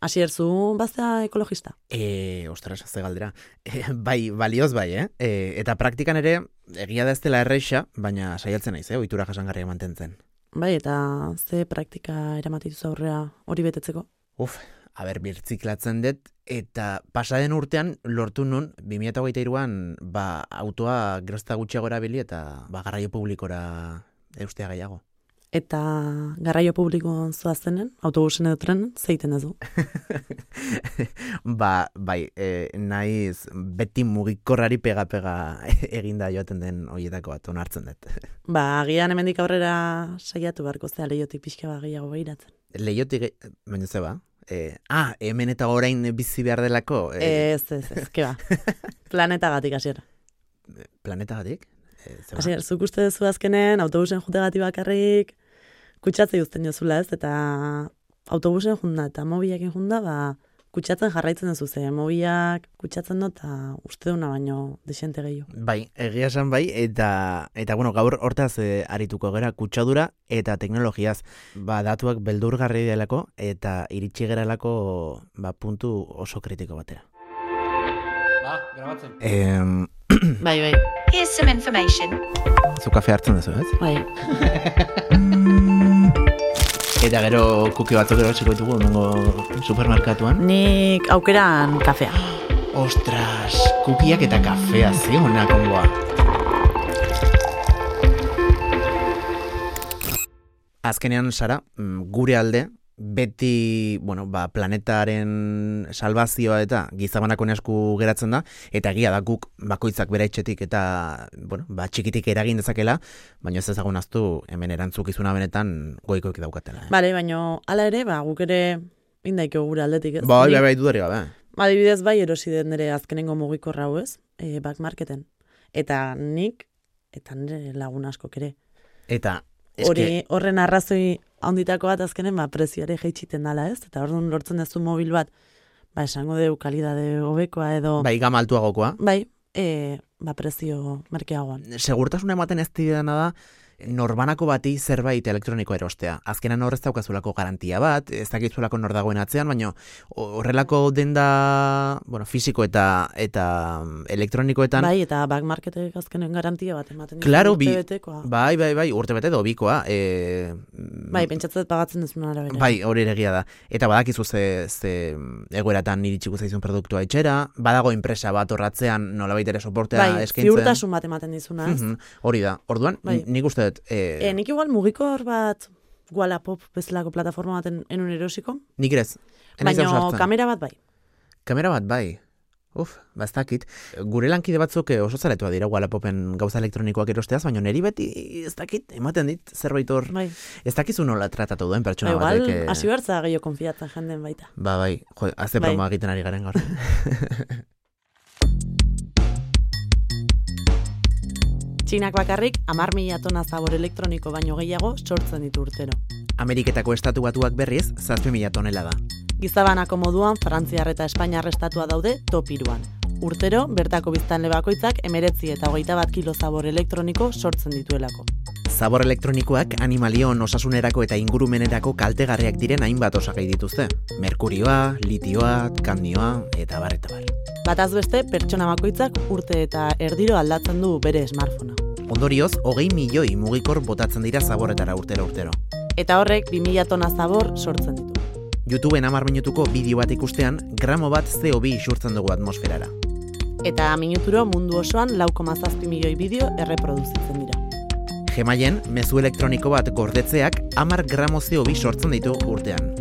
Asier, zu baztea ekologista? E, ostras, ze galdera. E, bai, balioz bai, eh? E, eta praktikan ere, egia da ez dela erreixa, baina saiatzen naiz, eh? Oitura jasangarria mantentzen. Bai, eta ze praktika eramatituz aurrea hori betetzeko? Uf, haber, birtziklatzen dut, eta pasaden urtean lortu nun, 2008an, ba, autoa gerozta gutxiago erabili eta ba, garraio publikora eustea gehiago. Eta garraio publikoan zoazenen, autobusen edo tren, zeiten ez du? ba, bai, e, naiz beti mugikorrari pega-pega eginda joaten den horietako bat onartzen dut. ba, agian hemendik aurrera saiatu beharko zea lehiotik pixka ba gehiago behiratzen. Lehiotik, baina ze ba? E, ah, hemen eta orain bizi behar delako? E... Ez, ez, ez, ke ba. Planeta gatik, gatik? Hasi, zuk uste duzu azkenen, autobusen jutegati bakarrik, kutsatze guztien jozula ez, eta autobusen junda eta mobiakin junda, ba, kutsatzen jarraitzen duzu ze, mobiak kutsatzen dut, eta uste duna baino desente gehiago. Bai, egia esan bai, eta, eta bueno, gaur hortaz e, arituko gera kutsadura eta teknologiaz, ba, datuak beldurgarri delako, eta iritsi geralako ba, puntu oso kritiko batera. Ba, grabatzen. Eh, bai, bai. Here's some information. Zu kafe hartzen duzu, ez? Bai. Eta gero kuki batzuk ero txiko ditugu, nengo supermerkatuan. Nik aukeran kafea. Ostras, kukiak eta kafea, zi honak ongoa. Azkenean, Sara, mm, gure alde, beti, bueno, ba, planetaren salvazioa eta gizabanako esku geratzen da, eta egia da guk bakoitzak bera etxetik eta, bueno, ba, txikitik eragin dezakela, baina ez ezagun aztu hemen erantzukizuna benetan goikoik daukatela. Eh? Bale, baina ala ere, ba, guk ere indaiko gure aldetik ez. Ba, bai, bai, dudari gabe. Ba, dibidez bai, erosi den nire azkenengo mugikorra hau ez, e, back marketen. Eta nik, eta nire lagun asko ere. Eta, Hori, horren arrazoi handitako bat azkenen, ba, preziare jaitsiten dala ez, eta orduan lortzen duzu mobil bat, ba, esango deu kalidade hobekoa edo... Bai, gama altuagokoa. Bai, e, ba, prezio merkeagoan. Segurtasun ematen ez didana da, norbanako bati zerbait elektroniko erostea. Azkenan horrez daukazulako garantia bat, ez dakizulako nor dagoen atzean, baina horrelako denda, bueno, fisiko eta eta elektronikoetan... Bai, eta back marketek azkenen garantia bat ematen claro, bi, Bai, bai, bai, urte bete do bikoa. E, bai, pentsatzen pagatzen ez arabera. Bai, hori egia da. Eta badakizu ze, ze egoeratan iritsiko zaizun produktua etxera, badago enpresa bat horratzean nolabait ere soportea bai, eskaintzen. Bai, ziurtasun bat ematen dizuna, ez? hori da. Orduan, bai. nik uste dut... E... E, nik igual mugikor bat Wallapop bezalako plataforma baten enun erosiko. Nik ez. Baina kamera bat bai. Kamera bat bai. Uf, bastakit. Gure lankide batzuk eh, oso zaretua dira Wallapopen gauza elektronikoak erosteaz, baina neri beti ez dakit, ematen dit, zerbait hor. Bai. Ez dakizu nola tratatu duen pertsona ba, batek. Igual, hasi bertza gehiago konfiatza jenden baita. Ba, bai. Jo, azte bai. egiten ari garen gaur. Txinak bakarrik, amar mila tona zabor elektroniko baino gehiago sortzen ditu urtero. Ameriketako estatu batuak berriz, zazpi mila tonela da. Gizabanako moduan, Frantziar eta Espainiar estatua daude topiruan. Urtero, bertako biztan lebakoitzak emeretzi eta hogeita bat kilo zabor elektroniko sortzen dituelako. Zabor elektronikoak animalion osasunerako eta ingurumenerako kaltegarriak diren hainbat osagai dituzte. Merkurioa, litioa, kandioa eta bar eta bar. Bataz beste, pertsona bakoitzak urte eta erdiro aldatzen du bere smartphonea. Ondorioz, hogei milioi mugikor botatzen dira zaborretara urtero urtero. Eta horrek, 2000 tona zabor sortzen ditu. YouTubeen amar minutuko bideo bat ikustean, gramo bat CO2 isurtzen dugu atmosferara. Eta minuturo mundu osoan lauko mazazpi milioi bideo erreproduzitzen dira. Gemaien, mezu elektroniko bat gordetzeak amar gramo CO2 sortzen ditu urtean.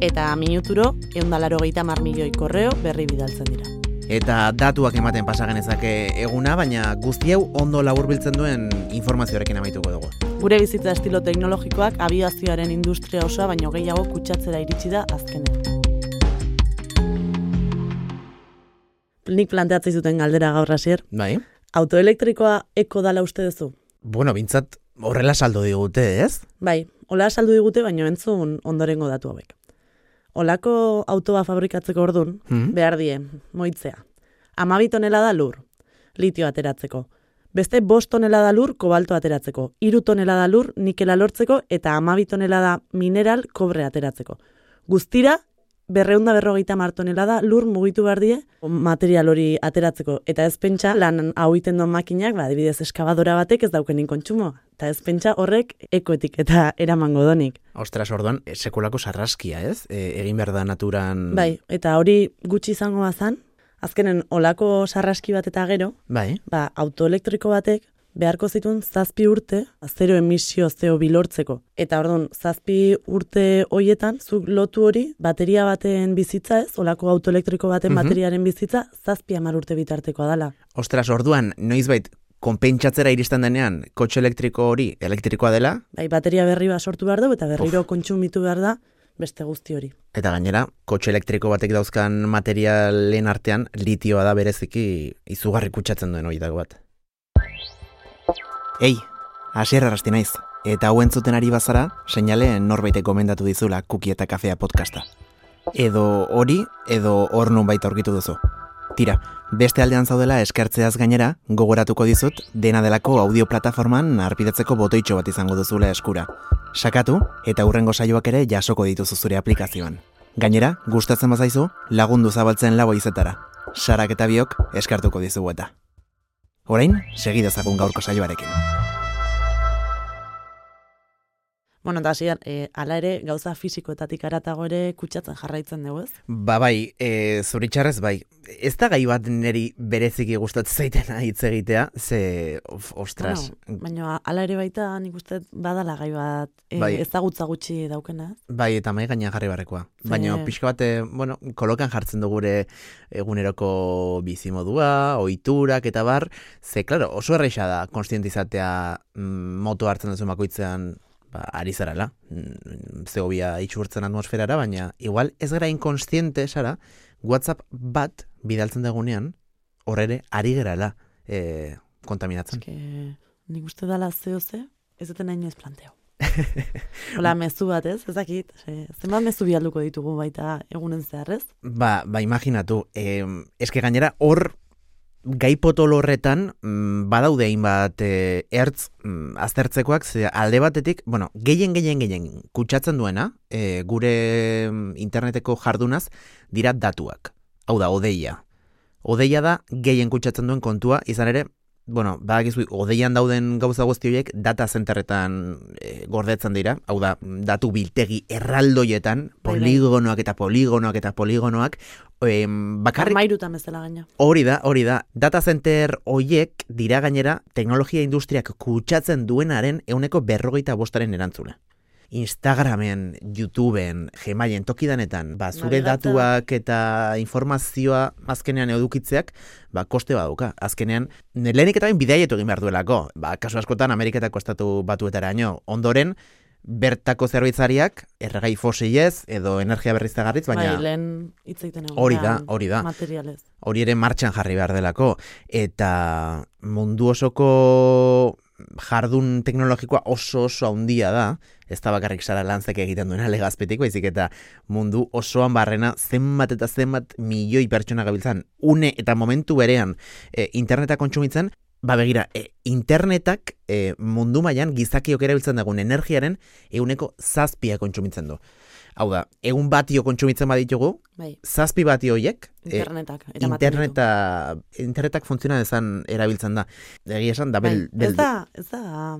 Eta minuturo, eundalaro gehieta mar milioi korreo berri bidaltzen dira eta datuak ematen pasagenezake eguna, baina guzti hau ondo laburbiltzen duen informazioarekin amaituko dugu. Gure bizitza estilo teknologikoak abiazioaren industria osoa baino gehiago kutsatzera iritsi da azkenean. Nik planteatzen zuten galdera gaur hasier. Bai. Autoelektrikoa eko dala uste duzu? Bueno, bintzat horrela saldo digute, ez? Bai, hola saldo digute, baino entzun ondorengo datu hauek olako autoa fabrikatzeko ordun, hmm? behar die, moitzea. Amabi tonela da lur, litio ateratzeko. Beste bost tonela da lur, kobalto ateratzeko. Iru tonela da lur, nikela lortzeko, eta amabi tonela da mineral, kobre ateratzeko. Guztira, berreunda berrogeita martonela da lur mugitu behar die material hori ateratzeko. Eta ez pentsa lan hau iten duen makinak, ba, dibidez eskabadora batek ez daukenin kontsumo. Eta ez pentsa horrek ekoetik eta eramango donik. Ostras, orduan, e, sekulako sarraskia ez? E, egin behar da naturan... Bai, eta hori gutxi izango bazan, azkenen olako sarraski bat eta gero, bai. ba, autoelektriko batek beharko zituen zazpi urte zero emisio zeo bilortzeko. Eta orduan, zazpi urte hoietan, zuk lotu hori, bateria baten bizitza ez, olako autoelektriko baten mm bateriaren bizitza, zazpi amar urte bitartekoa dela. Ostras, orduan, noizbait, konpentsatzera iristen denean, kotxe elektriko hori elektrikoa dela? Bai, bateria berri bat sortu behar du, eta berriro of. kontsumitu behar da, beste guzti hori. Eta gainera, kotxe elektriko batek dauzkan materialen artean, litioa da bereziki izugarri kutsatzen duen hori dago bat. Ei, hasier arrasti naiz. Eta hauen zuten ari bazara, seinale norbaite gomendatu dizula kuki eta kafea podcasta. Edo hori, edo hor nun baita aurkitu duzu. Tira, beste aldean zaudela eskertzeaz gainera, gogoratuko dizut, dena delako audio plataforman arpidetzeko botoitxo bat izango duzula eskura. Sakatu, eta hurrengo saioak ere jasoko dituzu zure aplikazioan. Gainera, gustatzen bazaizu, lagundu zabaltzen lago izetara. Sarak eta biok eskartuko dizugu eta. Orain, segidezagun gaurko saioarekin. Bueno, eta hasi, e, ala ere, gauza fizikoetatik aratago ere kutsatzen jarraitzen dugu, ez? Ba bai, e, zuritxarrez bai. Ez da gai bat niri bereziki gustatzen zaitena hitz egitea, ze, of, ostras. Bueno, baina ala ere baita nik uste badala gai bat e, bai. ezagutza gutxi daukena. Bai, eta mai gaina jarri barrekoa. Baina pixka bat, bueno, kolokan jartzen dugu gure eguneroko bizimodua, ohiturak eta bar, ze, klaro, oso erreixa da konstientizatea mm, moto hartzen duzu makoitzean ba, ari zarala, mm, zeobia itxurtzen atmosferara, baina igual ez gara inkonstiente, sara, WhatsApp bat bidaltzen dagunean, horre ari gerala e, kontaminatzen. Eske, nik uste dala zeo ze, ez duten nahi ez planteo. Hola, mezu bat ez, ezakit, zenbat mezu bialduko ditugu baita egunen zeharrez? Ba, ba, imaginatu, eh, eske gainera hor gai potolo horretan mm, badaude hainbat e, ertz mm, aztertzekoak ze alde batetik, bueno, gehien gehien gehien kutsatzen duena e, gure mm, interneteko jardunaz dira datuak. Hau da, odeia. Odeia da gehien kutsatzen duen kontua, izan ere, bueno, badakizu, odeian dauden gauza guzti horiek data zenterretan e, gordetzen dira, hau da, datu biltegi erraldoietan, bai, bai. poligonoak eta poligonoak eta poligonoak, e, bakarrik... Mairutan bezala gaina. Hori da, hori da. Data center hoiek dira gainera teknologia industriak kutsatzen duenaren euneko berrogeita bostaren erantzuna. Instagramen, YouTubeen, Gmailen tokidanetan, ba, zure datuak eta informazioa azkenean edukitzeak, ba, koste baduka. Azkenean, lehenik eta bidaietu egin behar duelako. Ba, kasu askotan, Ameriketako estatu batuetara ino. Ondoren, bertako zerbitzariak, erregai fosilez, edo energia berriztagarritz, baina... Bai, lehen itzaiten Hori da, hori da. Materialez. Hori ere martxan jarri behar delako. Eta mundu osoko jardun teknologikoa oso oso handia da, ez da bakarrik sara lantzek egiten duena legazpetik, baizik eta mundu osoan barrena zenbat eta zenbat milioi pertsona gabiltzan, une eta momentu berean e, interneta kontsumitzen, ba begira, e, internetak e, mundu mailan gizakiok erabiltzen dagoen energiaren euneko zazpia kontsumitzen du. Hau da, egun batio kontsumitzen baditugu, bai. zazpi batio horiek, eh, internetak, e, interneta, internetak funtziona ezan erabiltzen da. Egi esan, da bel, bai. Ez da, ez da,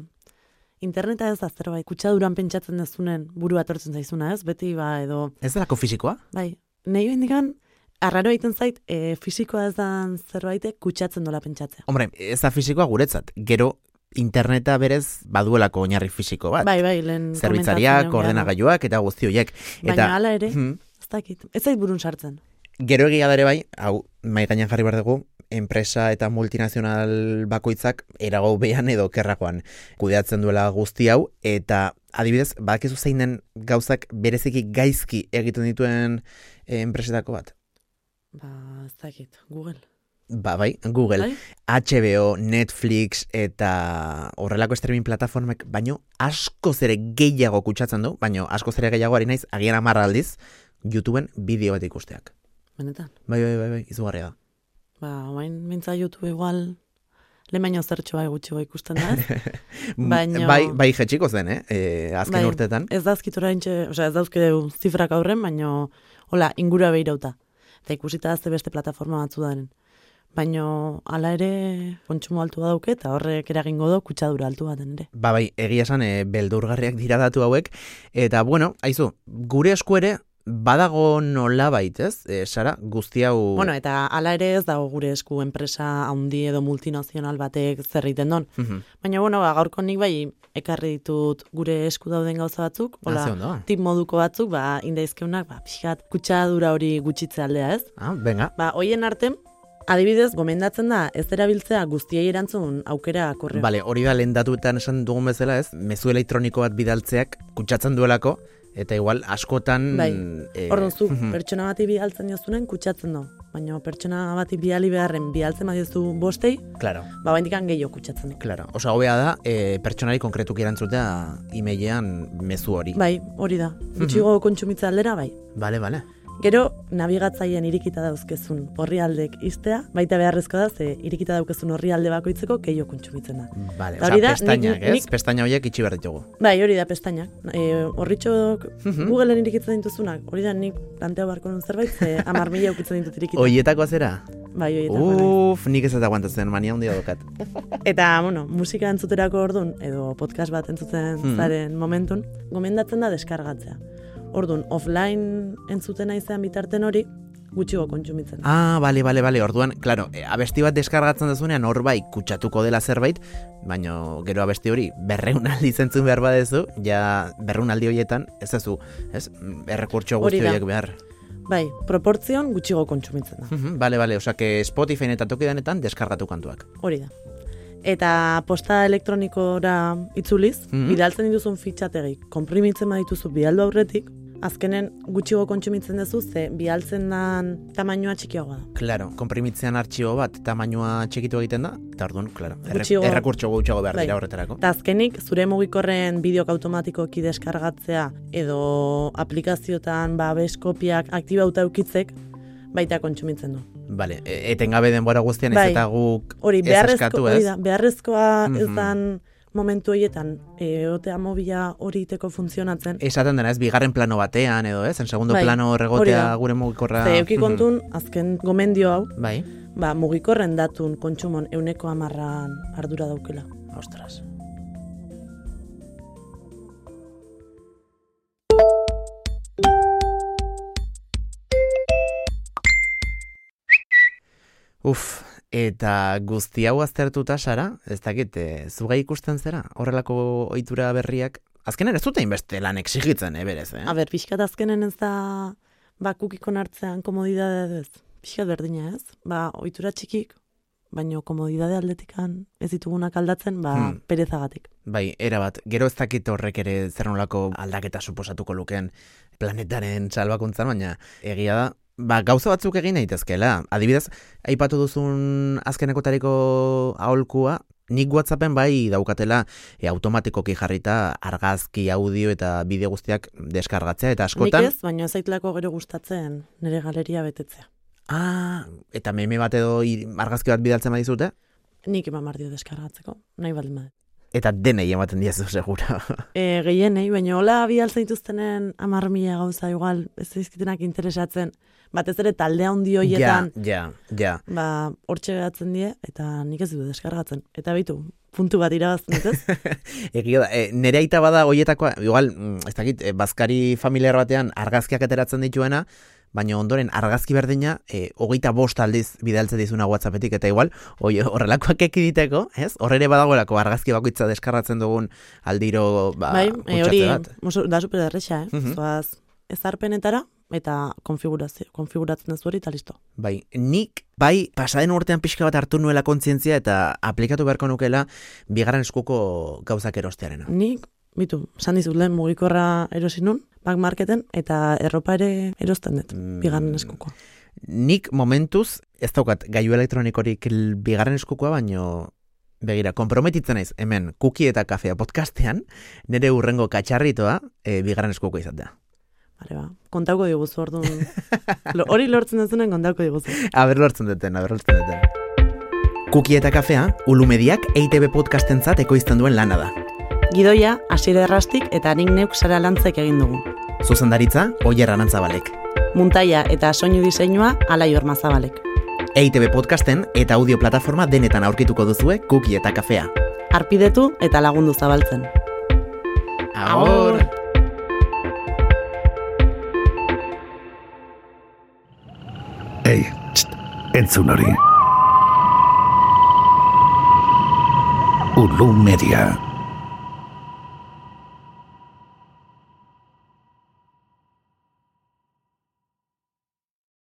interneta ez da zerbait, kutsaduran pentsatzen dezunen buru atortzen zaizuna, ez? Beti ba edo... Ez da lako fizikoa? Bai, nahi indikan, arraro egiten zait, e, fizikoa ez da zerbait kutsatzen dola pentsatzea. Hombre, ez da fizikoa guretzat, gero interneta berez baduelako oinarri fisiko bat. Bai, bai, lehen Zerbitzariak, ordenagailuak eta guzti horiek. Baina hala ere, hmm. ez dakit, ez zait burun sartzen. Gero egia dare bai, hau, mai gainan jarri behar dugu, enpresa eta multinazional bakoitzak erago behan edo kerrakoan kudeatzen duela guzti hau, eta adibidez, bakizu zein den gauzak bereziki gaizki egiten dituen enpresetako bat? Ba, ez dakit, Google. Ba, bai, Google, bai? HBO, Netflix eta horrelako streaming plataformek, baino asko zere gehiago kutsatzen du, baino asko zere gehiago ari naiz, agian amarra aldiz, YouTubeen bideo bat ikusteak. Benetan? Bai, bai, bai, bai, izugarria da. Ba, oain, mintza YouTube igual, lehen baino zertxoa gutxi ikusten da, baino... Bai, bai, jetxiko zen, eh? E, azken bai, urtetan. Ez da azkitura intxe, oza, ez da zifrak aurren, baino Hola, ingura behirauta. Eta ikusita azte beste plataforma batzu daren. Baina hala ere kontsumo altu dauke eta horrek eragingo du kutsadura altu baten ere. Ba bai, egia esan e, beldurgarriak dira datu hauek eta bueno, aizu, gure esku ere badago nola baitez, e, Sara, guzti hau... Bueno, eta hala ere ez dago gure esku enpresa handi edo multinazional batek zerriten don. Mhm. Baina, bueno, ba, gaurko nik bai ekarri ditut gure esku dauden gauza batzuk, Ah, ondo. tip moduko batzuk, ba, indaizkeunak, ba, pixkat, kutsadura hori gutxitze aldea, ez? Ah, venga. Ba, hoien arten, adibidez, gomendatzen da, ez erabiltzea guztiei erantzun aukera korreo. Bale, hori da lehen datuetan esan dugun bezala ez, mezu elektroniko bat bidaltzeak kutsatzen duelako, eta igual askotan... Bai. eh, Orduan zu, pertsona bati bialtzen diozunen kutsatzen du. Baina pertsona bati biali beharren bialtzen badiozu bostei, Claro, ba, baindikan gehiago kutsatzen du. claro. Osa, hobea da, e, pertsonari konkretuki erantzutea emailean mezu hori. Bai, hori da. Gutxigo kontsumitza aldera, bai. Bale, bale. Gero, nabigatzaileen irikita dauzkezun orrialdek iztea, baita beharrezko da, ze irikita daukezun orrialde bakoitzeko keio kontsumitzen da. Eta osa, hori da, pestainak, nik- ez? nik- Pestaina horiek itxi behar ditugu. Bai, hori da pestainak. E, horritxok Mhm. Googleen irikitzen dituzunak, hori da nik plantea barko nun zerbait, ze amar mila eukitzen ditut irikita. Oietako zera? Bai, oietako. Uf, nik ez eta aguantatzen, mania handia dokat. Eta, bueno, musika entzuterako ordun edo podcast bat entzuten Mhm. zaren momentun, gomendatzen da deskargatzea. Ordun offline entzuten naizean bitarten hori, gutxigo kontsumitzen. Ah, bale, bale, bale, orduan, claro, e, abesti bat deskargatzen duzunean hor bai kutsatuko dela zerbait, baina gero abesti hori berreun aldi zentzun behar badezu, ja berreun aldi horietan, ez duzu, ez, errekurtso guzti horiek behar. Bai, proportzion gutxigo kontsumitzen da. Mhm, Bale, bale, osake Spotify eta tokidanetan deskargatu kantuak. Hori da. Eta posta elektronikora itzuliz, Mhm. bidaltzen dituzun fitxategi, konprimitzen badituzu bidaldu aurretik, azkenen gutxigo kontsumitzen duzu, ze bidaltzen dan tamainoa txikiagoa da. Claro, komprimitzean artxibo bat tamainua txikitu egiten da, eta orduan, claro, erre, Gutxiago- errekurtso gutxiago behar Bai. dira horretarako. Eta azkenik, zure mugikorren bideok automatikoki deskargatzea edo aplikaziotan babes kopiak aktibauta eukitzek, baita kontsumitzen du. Bale, e, etengabe denbora guztian ez Bai. eta guk Hori, ez beharrezko, eskatu, hori ez? da, beharrezkoa ez Mhm. dan momentu horietan, e, otea mobila hori iteko funtzionatzen. Esaten dena ez, bigarren plano batean edo, ez? En segundo Bai, plano regotea gure mugikorra... Ze, euki Mhm. kontun, azken gomendio hau, Bai, ba, mugikorren datun kontsumon euneko amarran ardura daukela. ostras. Uf, eta guzti hau aztertuta, Sara, ez dakit, e, zugai ikusten zera, horrelako ohitura berriak, azkenean ez dute inbeste lan exigitzen, eh, berez, eh? A ber, pixkat azkenen ez da, ba, kukikon hartzean komodidade ez. Pixkat berdina ez. Ba, ohitura txikik, baino komodidade aldetikan ez ditugunak aldatzen, ba, Hmm. perezagatik. Bai, erabat, gero ez dakit horrek ere zer nolako aldaketa suposatuko lukeen planetaren salbakuntzan, baina egia da, ba, gauza batzuk egin daitezkeela. Adibidez, aipatu duzun azkenekotariko aholkua, nik WhatsAppen bai daukatela e, automatikoki jarrita argazki, audio eta bideo guztiak deskargatzea, eta askotan... Nik ez, baina ez zaitlako gero gustatzen nire galeria betetzea. Ah, eta meme bat edo argazki bat bidaltzen badizute, Nik eman bardio deskargatzeko, nahi baldin badet. Eta denei ematen diazu segura. E, gehienei, baina hola bialtzen dituztenen amar mila gauza igual, ez dizkitenak interesatzen, batez ere talde handi hoietan, ja, ja, ja. ba, hortxe geratzen die, eta nik ez dut deskargatzen. Eta bitu, puntu bat irabazten dut, ez? Egia da, e, nere aita bada hoietakoa, igual, mm, ez dakit, e, bazkari familiar batean argazkiak ateratzen dituena, baina ondoren argazki berdina, e, hogeita bost aldiz bidaltzen dizuna WhatsAppetik, eta igual, oi, horrelakoak ekiditeko, ez? Horrere badagoelako argazki bakoitza deskargatzen dugun aldiro, ba, bai, e, hori, oso- da super erresa, eh? Mhm. Zoaz, ezarpenetara, eta konfigurazio, konfiguratzen ez hori, eta listo. Bai, nik, bai, pasaden urtean pixka bat hartu nuela kontzientzia eta aplikatu beharko nukela bigarren eskuko gauzak erostearena. Nik, bitu, esan dizut lehen mugikorra erosi nun, back marketen, eta erropa ere erosten dut, Mm. bigarren eskukoa. Nik momentuz, ez daukat gaiu elektronikorik bigarren eskukoa, baino begira, komprometitzen naiz hemen kuki eta kafea podcastean, nire urrengo katxarritoa e, bigarren eskukoa izatea. Bale, ba, kontauko diguzu orduan. Hori lortzen duzunen kontauko diguzu. Aber lortzen duten, aber lortzen duten. Kuki eta kafea, ulumediak EITB podcastentzat ekoizten duen lana da. Gidoia, hasiera errastik eta nik neuk sara lantzek egin dugu. Zuzendaritza, Oier Arantzabalek. Muntaia eta soinu diseinua Alai Ormazabalek. EITB podcasten eta audio plataforma denetan aurkituko duzue Kuki eta Kafea. Arpidetu eta lagundu zabaltzen. Agur! Ei, txt, entzun hori. Ulu Media.